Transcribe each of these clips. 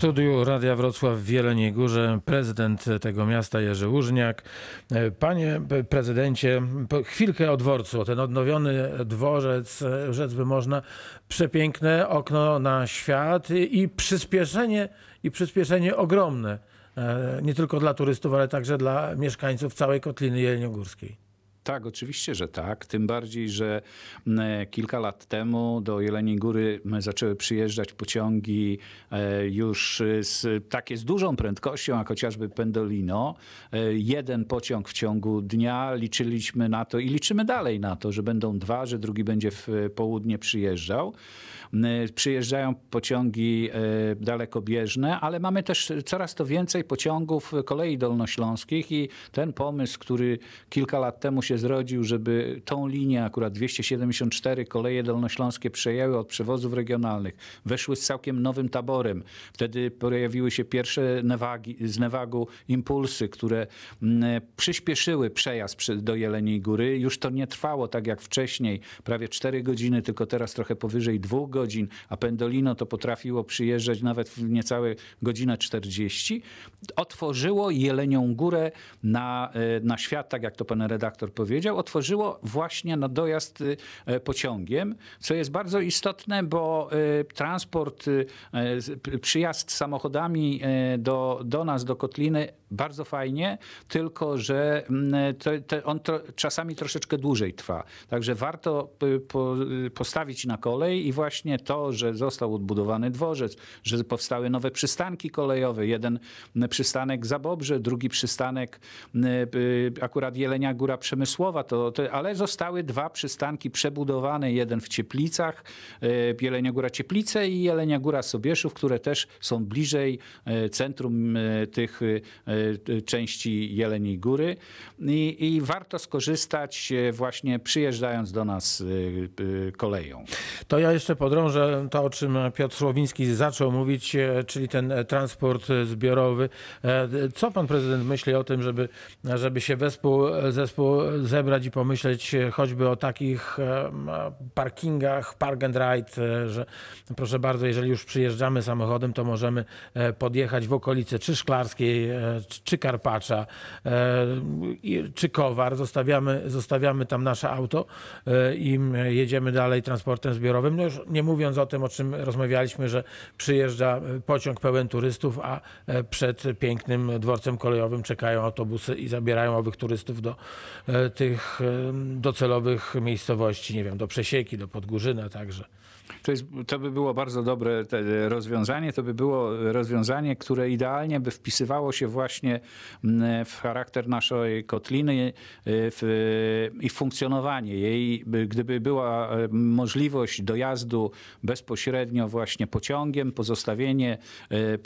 studiu Radia Wrocław w Wieleniej Górze prezydent tego miasta Jerzy Łużniak. Panie prezydencie, chwilkę o dworcu, ten odnowiony dworzec, rzec by można, przepiękne okno na świat i przyspieszenie, i przyspieszenie ogromne, e, nie tylko dla turystów, ale także dla mieszkańców całej Kotliny Jeleniogórskiej. Tak, oczywiście, że tak. Tym bardziej, że m, kilka lat temu do Jeleniej Góry zaczęły przyjeżdżać pociągi e, już z, takie z dużą prędkością, jak chociażby Pendolino. E, Jeden pociąg w ciągu dnia liczyliśmy na to i liczymy dalej na to, że będą dwa, że drugi będzie w e, południe przyjeżdżał. Przyjeżdżają pociągi e, dalekobieżne, ale mamy też coraz to więcej pociągów kolei dolnośląskich i ten pomysł, który kilka lat temu się zrodził, żeby tą linię, akurat 274 koleje dolnośląskie przejęły od przewozów regionalnych, weszły z całkiem nowym taborem. Wtedy pojawiły się pierwsze newagi, z Newagu impulsy, które mm, przyspieszyły przejazd do Jeleniej Góry. Już to nie trwało tak jak wcześniej, prawie 4 godziny, tylko teraz trochę powyżej 2 godzin, a Pendolino to potrafiło przyjeżdżać nawet w niecałe godzinę 40. Otworzyło Jelenią Górę na, e, na świat, tak jak to pan redaktor powiedział, otworzyło właśnie na dojazd e, pociągiem, co jest bardzo istotne, bo e, transport, e, z- p- przyjazd samochodami e, do, do nas, do Kotliny, bardzo fajnie, tylko że mm, to, to on to, czasami troszeczkę dłużej trwa. Także warto po, postawić na kolej i właśnie to, że został odbudowany dworzec, że powstały nowe przystanki kolejowe. Jeden m, przystanek Zabobrze, drugi przystanek m, y, akurat Jelenia Góra Przemysłowa, to, to, ale zostały dwa przystanki przebudowane, jeden w Cieplicach, y, Jelenia Góra Cieplice i Jelenia Góra Sobieszów, które też są bliżej y, centrum tych części Jeleniej Góry i, i warto skorzystać y, właśnie przyjeżdżając do nas y, y, koleją. To ja jeszcze podrążę to, o czym Piotr Słowiński zaczął mówić, czyli ten e, transport e, zbiorowy. E, Co pan prezydent myśli o tym, żeby, żeby się wespół, zespół zebrać i pomyśleć choćby o takich parkingach, park and ride, że proszę bardzo, jeżeli już przyjeżdżamy samochodem, to możemy podjechać w okolice czy Szklarskiej, czy- Karpacza, e, czy Kowar. Zostawiamy, zostawiamy tam nasze auto e, i jedziemy dalej transportem zbiorowym. No już nie mówiąc o tym, o czym rozmawialiśmy, że przyjeżdża e, pociąg pełen turystów, a przed pięknym dworcem kolejowym czekają autobusy i zabierają owych turystów do tych docelowych miejscowości, nie wiem, do Przesieki, do Podgórzyna także. To, jest, to by było bardzo dobre te rozwiązanie. To by było rozwiązanie, które idealnie by wpisywało się właśnie mm, w charakter naszej kotliny w, i funkcjonowanie jej. By- Gdyby była e, możliwość dojazdu bezpośrednio właśnie pociągiem, pozostawienie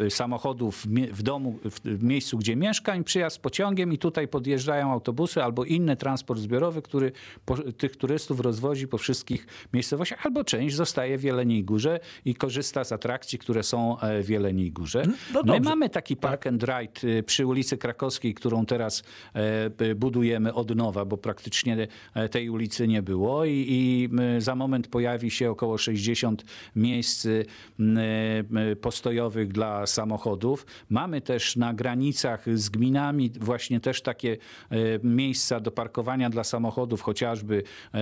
e, samochodów w domu, w miejscu, gdzie mieszkań, przyjazd pociągiem i tutaj podjeżdżają autobusy albo inny transport zbiorowy, który tych turystów rozwozi po wszystkich miejscowościach, albo część zostaje w Jeleniej Górze i korzysta z atrakcji, które są e, w Jeleniej Górze. no My dobrze. mamy taki park and ride y, przy ulicy Krakowskiej, którą teraz e, budujemy od nowa, bo praktycznie e, tej ulicy nie było i, i za moment pojawi się około 60 miejsc postojowych dla samochodów. Mamy też na granicach z gminami właśnie też takie e, miejsca do parkowania dla samochodów, chociażby e,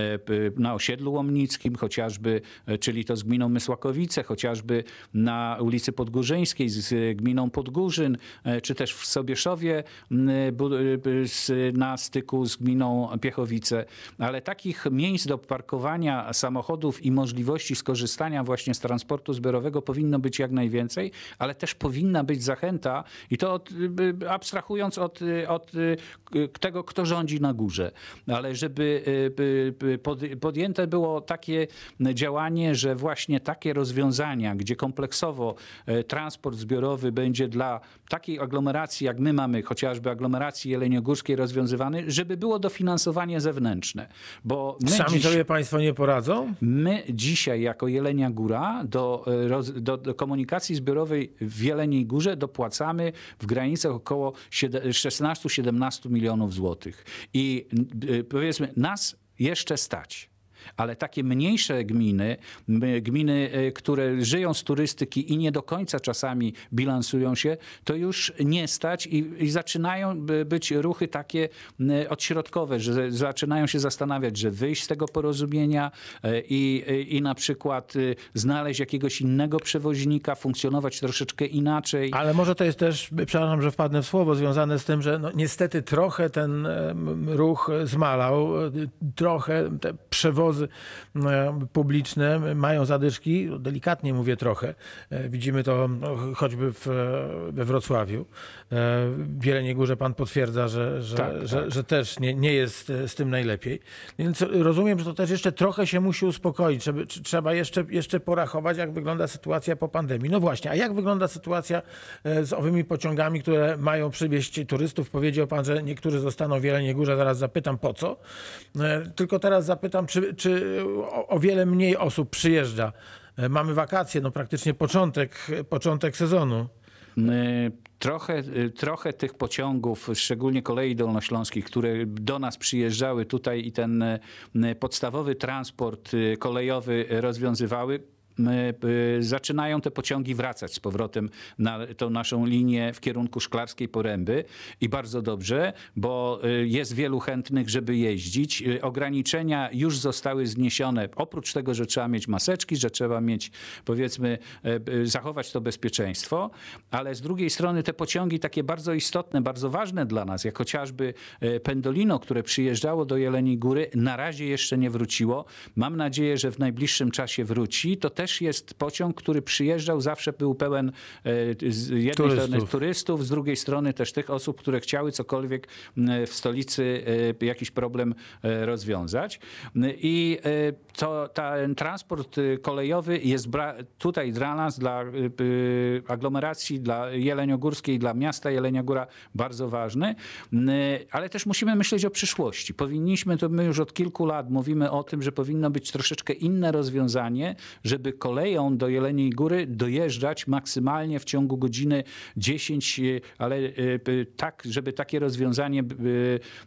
na osiedlu Łomnickim, chociażby, e, czyli to z gminą Mysłakowice, chociażby na ulicy Podgórzyńskiej z gminą Podgórzyn, e, czy też w Sobieszowie e, na styku z gminą Piechowice. Ale takich miejsc do parkowania samochodów i możliwości skorzystania właśnie z transportu zbiorowego powinno być jak najwięcej, ale też powinna być zachęta i to od, abstrahując od, y, od y, tego, kto rządzi na górze, ale żeby y, pod- podjęte było takie działanie, że właśnie takie rozwiązania, gdzie kompleksowo e, transport zbiorowy będzie dla takiej aglomeracji, jak my mamy, chociażby aglomeracji jeleniogórskiej rozwiązywany, żeby było dofinansowanie zewnętrzne. Bo Sami dziś... sobie państwo nie poradzą? My dzisiaj jako Jelenia Góra do, e, do, do komunikacji zbiorowej w Jeleniej Górze dopłacamy w granicach około siede- 16-17 milionów złotych. I y, powiedzmy, nas jeszcze stać. Ale takie mniejsze gminy, gminy, e, które żyją z turystyki i nie do końca czasami bilansują się, to już nie stać i, i zaczynają by- być ruchy takie odśrodkowe, że zaczynają się zastanawiać, że wyjść z tego porozumienia e, i, i na przykład e, znaleźć jakiegoś innego przewoźnika, funkcjonować troszeczkę inaczej. Ale może to jest też, przepraszam, że wpadnę w słowo, związane z tym, że no, niestety trochę ten ruch zmalał, e, trochę te przewozy e, publiczne mają zadyszki, delikatnie mówię trochę. E, Widzimy to no, choćby w, e, we Wrocławiu. E, W Jeleniej Górze pan potwierdza, że, że, Tak, że, tak. że też nie, nie jest e, z tym najlepiej. Więc rozumiem, że to też jeszcze trochę się musi uspokoić. Trzeba, trzeba jeszcze, jeszcze porachować, jak wygląda sytuacja po pandemii. No właśnie, a jak wygląda sytuacja e, z owymi pociągami, które mają przywieźć turystów? Powiedział pan, że niektórzy zostaną w Jeleniej Górze. Zaraz zapytam po co. E, Tylko teraz zapytam, czy, czy o, o wiele mniej osób przyjeżdża. E, Mamy wakacje, no praktycznie początek, początek sezonu. Y, Trochę, y, trochę tych pociągów, szczególnie kolei dolnośląskich, które do nas przyjeżdżały tutaj i ten podstawowy transport kolejowy rozwiązywały, zaczynają te pociągi wracać z powrotem na tą naszą linię w kierunku Szklarskiej Poręby i bardzo dobrze, bo y, jest wielu chętnych, żeby jeździć. Y, Ograniczenia już zostały zniesione. Oprócz tego, że trzeba mieć maseczki, że trzeba mieć, powiedzmy, e, e, zachować to bezpieczeństwo, ale z drugiej strony te pociągi takie bardzo istotne, bardzo ważne dla nas, jak chociażby e, Pendolino, które przyjeżdżało do Jeleniej Góry, na razie jeszcze nie wróciło. Mam nadzieję, że w najbliższym czasie wróci. To też jest pociąg, który przyjeżdżał, zawsze był pełen e, z jednej Turystów. strony turystów, z drugiej strony też tych osób, które chciały cokolwiek w stolicy e, jakiś problem e, rozwiązać. I to, ten transport kolejowy jest tutaj dla nas, dla aglomeracji, dla Jeleniogórskiej, dla miasta Jelenia Góra bardzo ważny, ale też musimy myśleć o przyszłości. Powinniśmy, to my już od kilku lat mówimy o tym, że powinno być troszeczkę inne rozwiązanie, żeby koleją do Jeleniej Góry dojeżdżać maksymalnie w ciągu godziny 10, e, ale e, tak, żeby takie rozwiązanie e,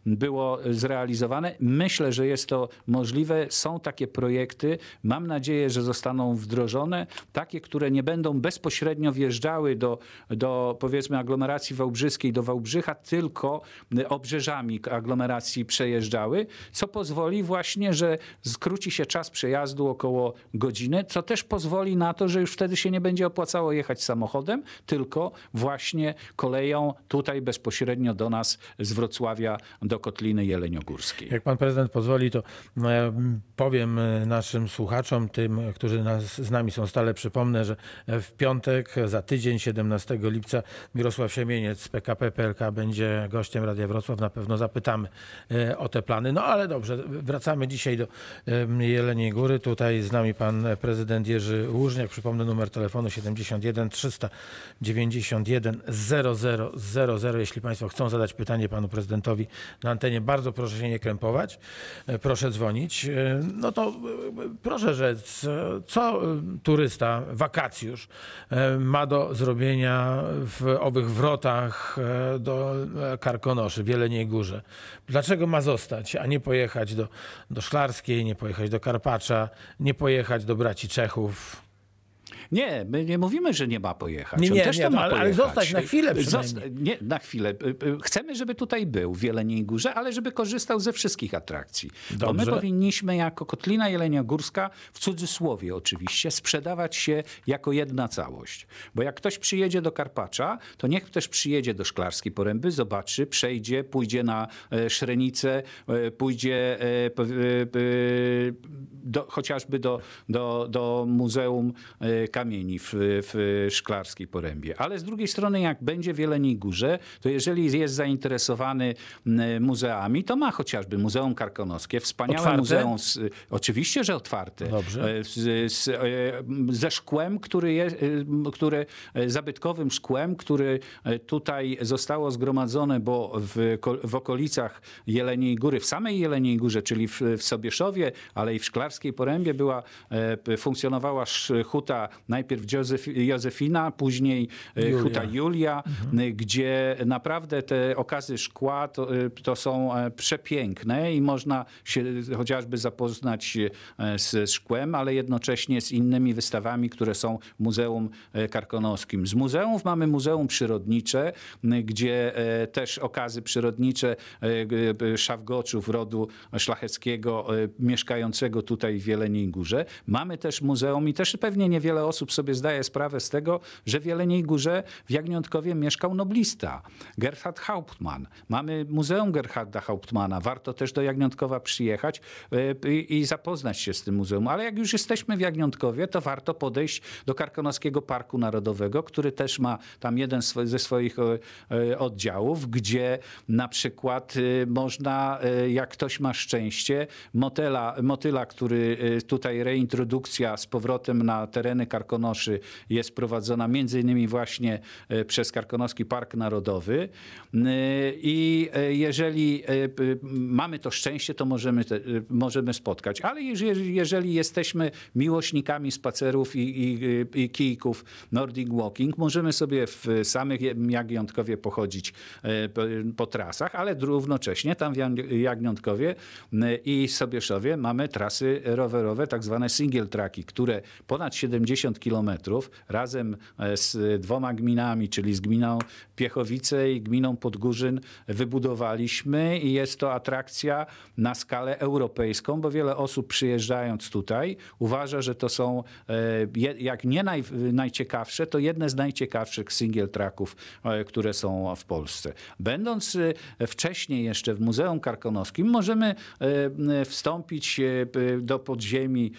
było zrealizowane. Myślę, że jest to możliwe. Są takie projekty. Mam nadzieję, że zostaną wdrożone. Takie, które nie będą bezpośrednio wjeżdżały do, do powiedzmy aglomeracji wałbrzyskiej, do Wałbrzycha, tylko obrzeżami aglomeracji przejeżdżały, co pozwoli właśnie, że skróci się czas przejazdu około godziny, co też pozwoli na to, że już wtedy się nie będzie opłacało jechać samochodem, tylko właśnie koleją tutaj bezpośrednio do nas z Wrocławia do Kotliny Jeleniogórskiej. Jak pan prezydent pozwoli, to e, powiem e, naszym słuchaczom, tym, którzy nas, z nami są stale, przypomnę, że w piątek, za tydzień, 17 lipca, Mirosław Siemieniec z PKP PLK będzie gościem Radia Wrocław. Na pewno zapytamy e, o te plany. No ale dobrze, wracamy dzisiaj do e, Jeleniej Góry. Tutaj z nami pan prezydent Jerzy Łużniak. Przypomnę numer telefonu 71 391 0000. Jeśli państwo chcą zadać pytanie panu prezydentowi na antenie, bardzo proszę się nie krępować. E, Proszę dzwonić. E, No to e, proszę rzec, co turysta, wakacjusz ma do zrobienia w owych wrotach do Karkonoszy, w Jeleniej Górze? Dlaczego ma zostać, a nie pojechać do, do Szklarskiej, nie pojechać do Karpacza, nie pojechać do braci Czechów? Friedhof Nie, my nie mówimy, że nie ma pojechać. Nie, On nie, też nie, no, ma ale- ale pojechać. zostać na chwilę. Zosta- nie, na chwilę. Y, y, Chcemy, żeby tutaj był w Jeleniej Górze, ale żeby korzystał ze wszystkich atrakcji. Bo my Dobrze. powinniśmy jako Kotlina Jeleniogórska, w cudzysłowie oczywiście, sprzedawać się jako jedna całość. Bo jak ktoś przyjedzie do Karpacza, to niech też przyjedzie do Szklarskiej Poręby, zobaczy, przejdzie, pójdzie na e, Szrenicę, e, pójdzie e, do, chociażby do, do, do Muzeum Kamieni w, w Szklarskiej Porębie. Ale z drugiej strony, jak będzie w Jeleniej Górze, to jeżeli jest zainteresowany muzeami, to ma chociażby Muzeum Karkonoskie, wspaniałe Otwarte? muzeum, z, oczywiście, że otwarte. Dobrze. E, z, z, e, ze szkłem, który jest, e, które, e, zabytkowym szkłem, który tutaj zostało zgromadzone, bo w, w okolicach Jeleniej Góry, w samej Jeleniej Górze, czyli w, w Sobieszowie, ale i w Szklarskiej Porębie była, funkcjonowała huta najpierw Józef, Józefina, później e, Julia. Huta Julia, y, gdzie naprawdę te okazy szkła to, y, to są e, przepiękne i można się chociażby zapoznać e, z, szkłem, ale jednocześnie z innymi wystawami, które są w Muzeum e, Karkonoskim. Z muzeów mamy Muzeum Przyrodnicze, gdzie e, też okazy przyrodnicze e, szawgoczów rodu szlacheckiego e, mieszkającego tutaj w Jeleniej Górze. Mamy też muzeum i też pewnie niewiele osób sobie zdaje sprawę z tego, że w Jeleniej Górze w Jagniątkowie mieszkał noblista Gerhard Hauptmann. Mamy Muzeum Gerharda Hauptmana. Warto też do Jagniątkowa przyjechać e, i, zapoznać się z tym muzeum. Ale jak już jesteśmy w Jagniątkowie, to warto podejść do Karkonoskiego Parku Narodowego, który też ma tam jeden ze swoich e, e, oddziałów, gdzie na przykład można, jak ktoś ma szczęście, motyla, motyla który tutaj reintrodukcja z powrotem na tereny Karkonoszy jest prowadzona między innymi właśnie e, przez Karkonoski Park Narodowy. E, I e, jeżeli mamy to szczęście, to możemy, możemy spotkać. Ale jeżeli, jeżeli jesteśmy miłośnikami spacerów i, i, i kijków Nordic Walking, możemy sobie w samych Jagniątkowie pochodzić po, trasach, ale równocześnie tam w m, i Sobieszowie mamy trasy rowerowe, tak zwane single tracki, które ponad 70 kilometrów razem e, z dwoma gminami, czyli z gminą Piechowice i gminą Podgórzyn wybudowaliśmy i jest to atrakcja na skalę europejską, bo wiele osób przyjeżdżając tutaj uważa, że to są, e, jak nie naj, najciekawsze, to jedne z najciekawszych single tracków, e, które są w Polsce. Będąc wcześniej jeszcze w Muzeum Karkonoskim, możemy wstąpić do podziemi,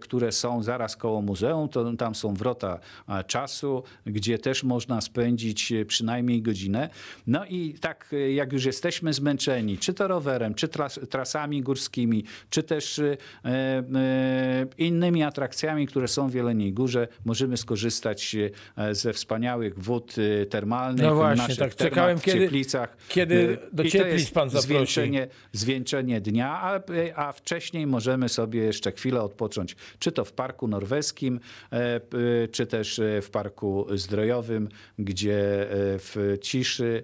które są zaraz koło muzeum. To, tam są wrota e, czasu, gdzie też można spędzić e, przynajmniej godzinę. No i tak, e, jak już jesteśmy zmęczeni, czy to rowerem, czy tras, trasami górskimi, czy też e, e, innymi atrakcjami, które są w Jeleniej Górze, możemy skorzystać ze wspaniałych wód termalnych. No właśnie, naszych tak termach czekałem, w kiedy- Cieplicach. kiedy do Cieplic pan zaprosi. zwieńczenie, zwieńczenie dnia, a, a wcześniej możemy sobie jeszcze chwilę odpocząć, czy to w Parku Norweskim, e, czy też e, w Parku Zdrojowym, gdzie e, w ciszy,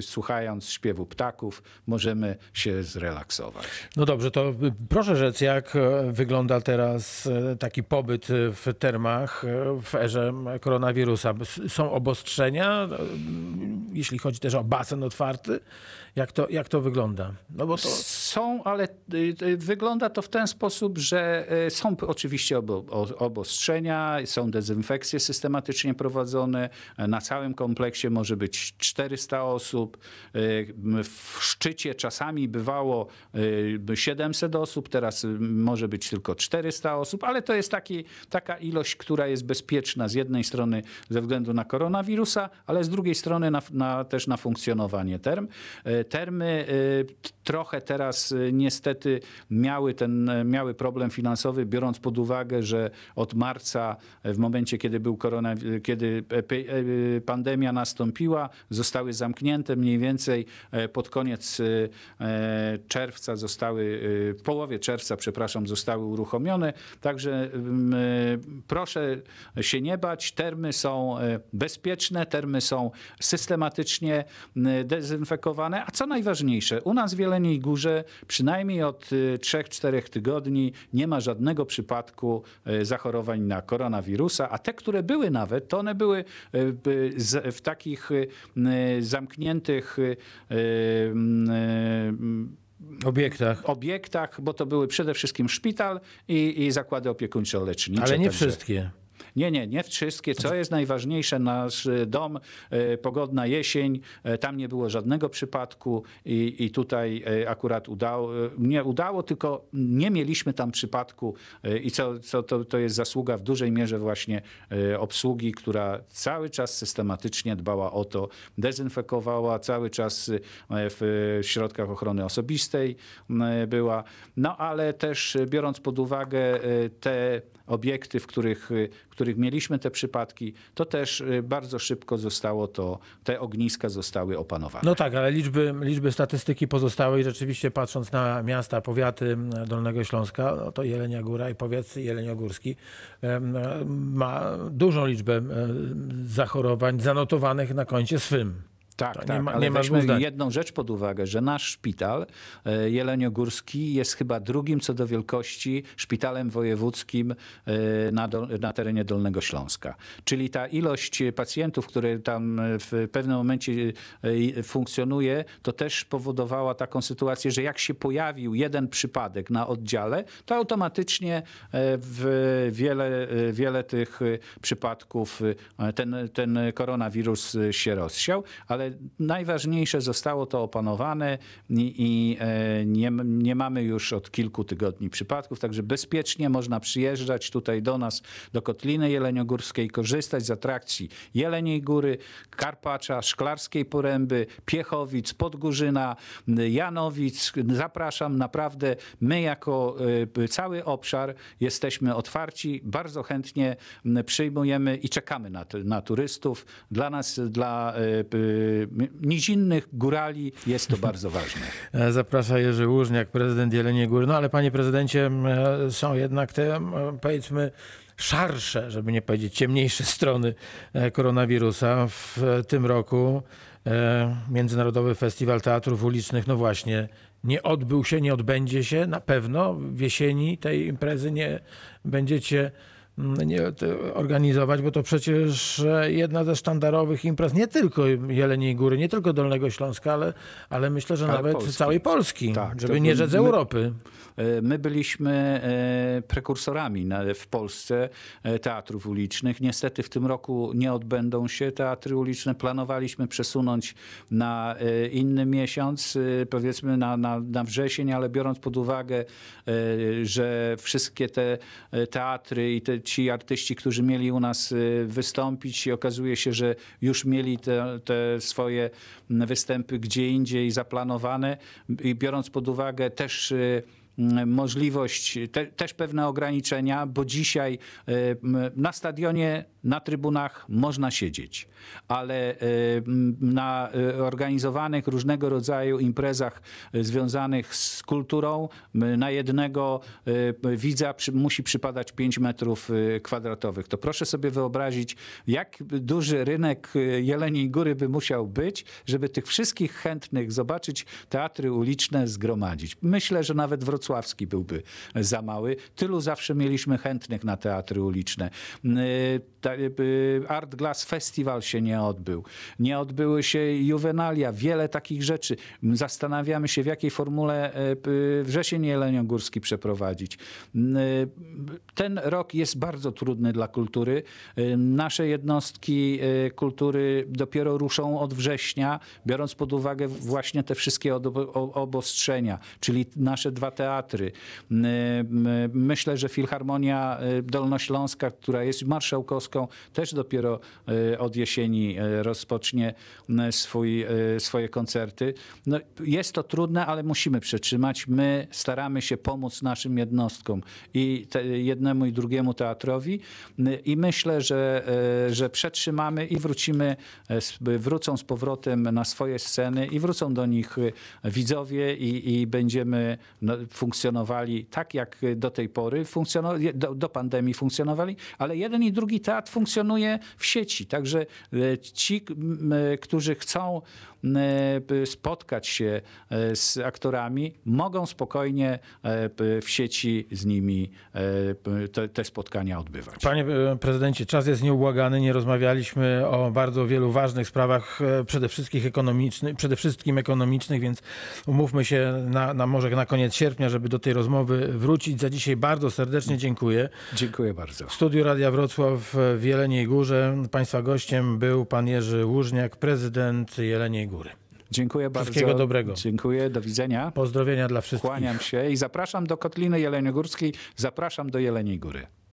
słuchając śpiewu ptaków, możemy się zrelaksować. No dobrze, to y, proszę rzec, jak wygląda teraz taki pobyt w termach w erze koronawirusa? Są obostrzenia, jeśli chodzi też o basen otwarty? Jak to, jak to wygląda? No bo to... Są, ale y, y, wygląda to w ten sposób, że y, są oczywiście obo, są dezynfekcje systematycznie prowadzone. Na całym kompleksie może być 400 osób. Y, W szczycie czasami bywało y, 700 osób, teraz y, może być tylko 400 osób, ale to jest taki, taka ilość, która jest bezpieczna z jednej strony ze względu na koronawirusa, ale z drugiej strony na, na, też na funkcjonowanie term. E, Termy trochę teraz niestety miały ten, miały problem finansowy, biorąc pod uwagę, że od marca, e, w momencie kiedy był korona, kiedy epi- e, pandemia nastąpiła, zostały zamknięte mniej więcej e, pod koniec e, e, czerwca zostały, e, w połowie czerwca, przepraszam, zostały uruchomione. Także mm, e, proszę się nie bać. Termy są e, bezpieczne, termy są systematycznie dezynfekowane. A co najważniejsze, u nas w Jeleniej Górze przynajmniej od 3-4 tygodni nie ma żadnego przypadku e, zachorowań na koronawirusa, a te, które były nawet, to one były e, w takich e, zamkniętych e, obiektach. obiektach, bo to były przede wszystkim szpital i, i zakłady opiekuńczo-lecznicze. Ale nie także- wszystkie. Nie, nie, nie wszystkie. Co jest najważniejsze, nasz e, dom, e, pogodna jesień, e, tam nie było żadnego przypadku i, i tutaj akurat udało, nie udało, tylko nie mieliśmy tam przypadku. I co, co to, to jest zasługa w dużej mierze właśnie obsługi, która cały czas systematycznie dbała o to, dezynfekowała, cały czas w środkach ochrony osobistej była, no ale też biorąc pod uwagę te obiekty, w których, które których mieliśmy te przypadki, to też y, bardzo szybko zostało to, te ogniska zostały opanowane. No tak, ale liczby, liczby statystyki pozostałej, rzeczywiście patrząc na miasta, powiaty Dolnego Śląska, no to Jelenia Góra i powiat jeleniogórski ma dużą liczbę zachorowań zanotowanych na koncie swym. Tak, To tak, nie ma- ale nie jedną rzecz pod uwagę, że nasz szpital e, jeleniogórski jest chyba drugim co do wielkości szpitalem wojewódzkim e, na, dol, na terenie Dolnego Śląska. Czyli ta ilość pacjentów, które tam e, w pewnym momencie funkcjonuje, to też powodowała taką sytuację, że jak się pojawił jeden przypadek na oddziale, to automatycznie w wiele, wiele tych przypadków ten, ten koronawirus się rozsiał, ale najważniejsze zostało to opanowane i, i e, nie, nie mamy już od kilku tygodni przypadków, także bezpiecznie można przyjeżdżać tutaj do nas, do Kotliny Jeleniogórskiej, korzystać z atrakcji Jeleniej Góry, Karpacza, Szklarskiej Poręby, Piechowic, Podgórzyna, Janowic. Zapraszam, naprawdę my jako e, cały obszar jesteśmy otwarci, bardzo chętnie przyjmujemy i czekamy na, na turystów. Dla nas, dla e, nizinnych górali jest to bardzo ważne. E, Zaprasza Jerzy Łużniak, prezydent Jeleniej Góry. No ale panie prezydencie, e, są jednak te, m, powiedzmy, szarsze, żeby nie powiedzieć ciemniejsze strony e, koronawirusa. W e, tym roku e, Międzynarodowy Festiwal Teatrów Ulicznych, no właśnie, nie odbył się, nie odbędzie się. Na pewno w jesieni tej imprezy nie będziecie organizować, bo to przecież e, jedna ze sztandarowych imprez nie tylko Jeleniej Góry, nie tylko Dolnego Śląska, ale, ale myślę, że Ale nawet Polski. całej Polski, Tak, żeby nie rzec my- Europy. E, My byliśmy e, prekursorami w Polsce teatrów ulicznych. Niestety w tym roku nie odbędą się teatry uliczne. Planowaliśmy przesunąć na inny miesiąc, powiedzmy na, na, na wrzesień, ale biorąc pod uwagę, że wszystkie te teatry i te, ci artyści, którzy mieli u nas e, wystąpić i okazuje się, że już mieli te, te swoje występy gdzie indziej zaplanowane. I biorąc pod uwagę też m, możliwość, te, też pewne ograniczenia, bo dzisiaj e, na stadionie, na trybunach można siedzieć, ale e, na e, organizowanych różnego rodzaju imprezach związanych z kulturą na jednego widza musi przypadać 5 metrów kwadratowych. To proszę sobie wyobrazić, jak duży rynek Jeleniej Góry by musiał być, żeby tych wszystkich chętnych zobaczyć teatry uliczne zgromadzić. Myślę, że nawet wrocławski byłby za mały. Tylu zawsze mieliśmy chętnych na teatry uliczne. Yy, yy, Art Glass Festival się nie odbył. Nie odbyły się juwenalia, wiele takich rzeczy. Zastanawiamy się, w jakiej formule yy, wrzesień jeleniogórski przeprowadzić. Yy, Ten rok jest bardzo trudny dla kultury. Nasze jednostki yy, kultury dopiero ruszą od września, biorąc pod uwagę właśnie te wszystkie obostrzenia, czyli nasze dwa teatry. Yy, m- Myślę, że Filharmonia yy, Dolnośląska, która jest marszałkowską, też dopiero yy, od jesieni yy, rozpocznie yy, swój, yy, swoje koncerty. No, jest to trudne, ale musimy przetrzymać. My staramy się pomóc naszym jednostkom i te, jednemu i drugiemu teatrowi Yy, i myślę, że, yy, że przetrzymamy i wrócimy, yy, wrócą z powrotem na swoje sceny i wrócą do nich yy, widzowie i, i będziemy no, funkcjonowali tak, jak do tej pory, funkcjono- do, do pandemii funkcjonowali, ale jeden i drugi teatr funkcjonuje w sieci. Także e, ci, którzy chcą spotkać się e, z aktorami, mogą spokojnie e, w sieci z nimi te, te spotkania odbywać. Panie prezydencie, czas jest nieubłagany. Nie rozmawialiśmy o bardzo wielu ważnych sprawach, przede wszystkim ekonomicznych, przede wszystkim ekonomicznych, więc umówmy się na, na może na koniec sierpnia, żeby do tej rozmowy wrócić. Za dzisiaj bardzo serdecznie dziękuję. Dziękuję bardzo. W studiu Radia Wrocław w Jeleniej Górze Państwa gościem był pan Jerzy Łużniak, prezydent Jeleniej Góry. Dziękuję bardzo. Wszystkiego dobrego. Dziękuję, do widzenia. Pozdrowienia dla wszystkich. Kłaniam się i zapraszam do Kotliny Jeleniogórskiej, zapraszam do Jeleniej Góry.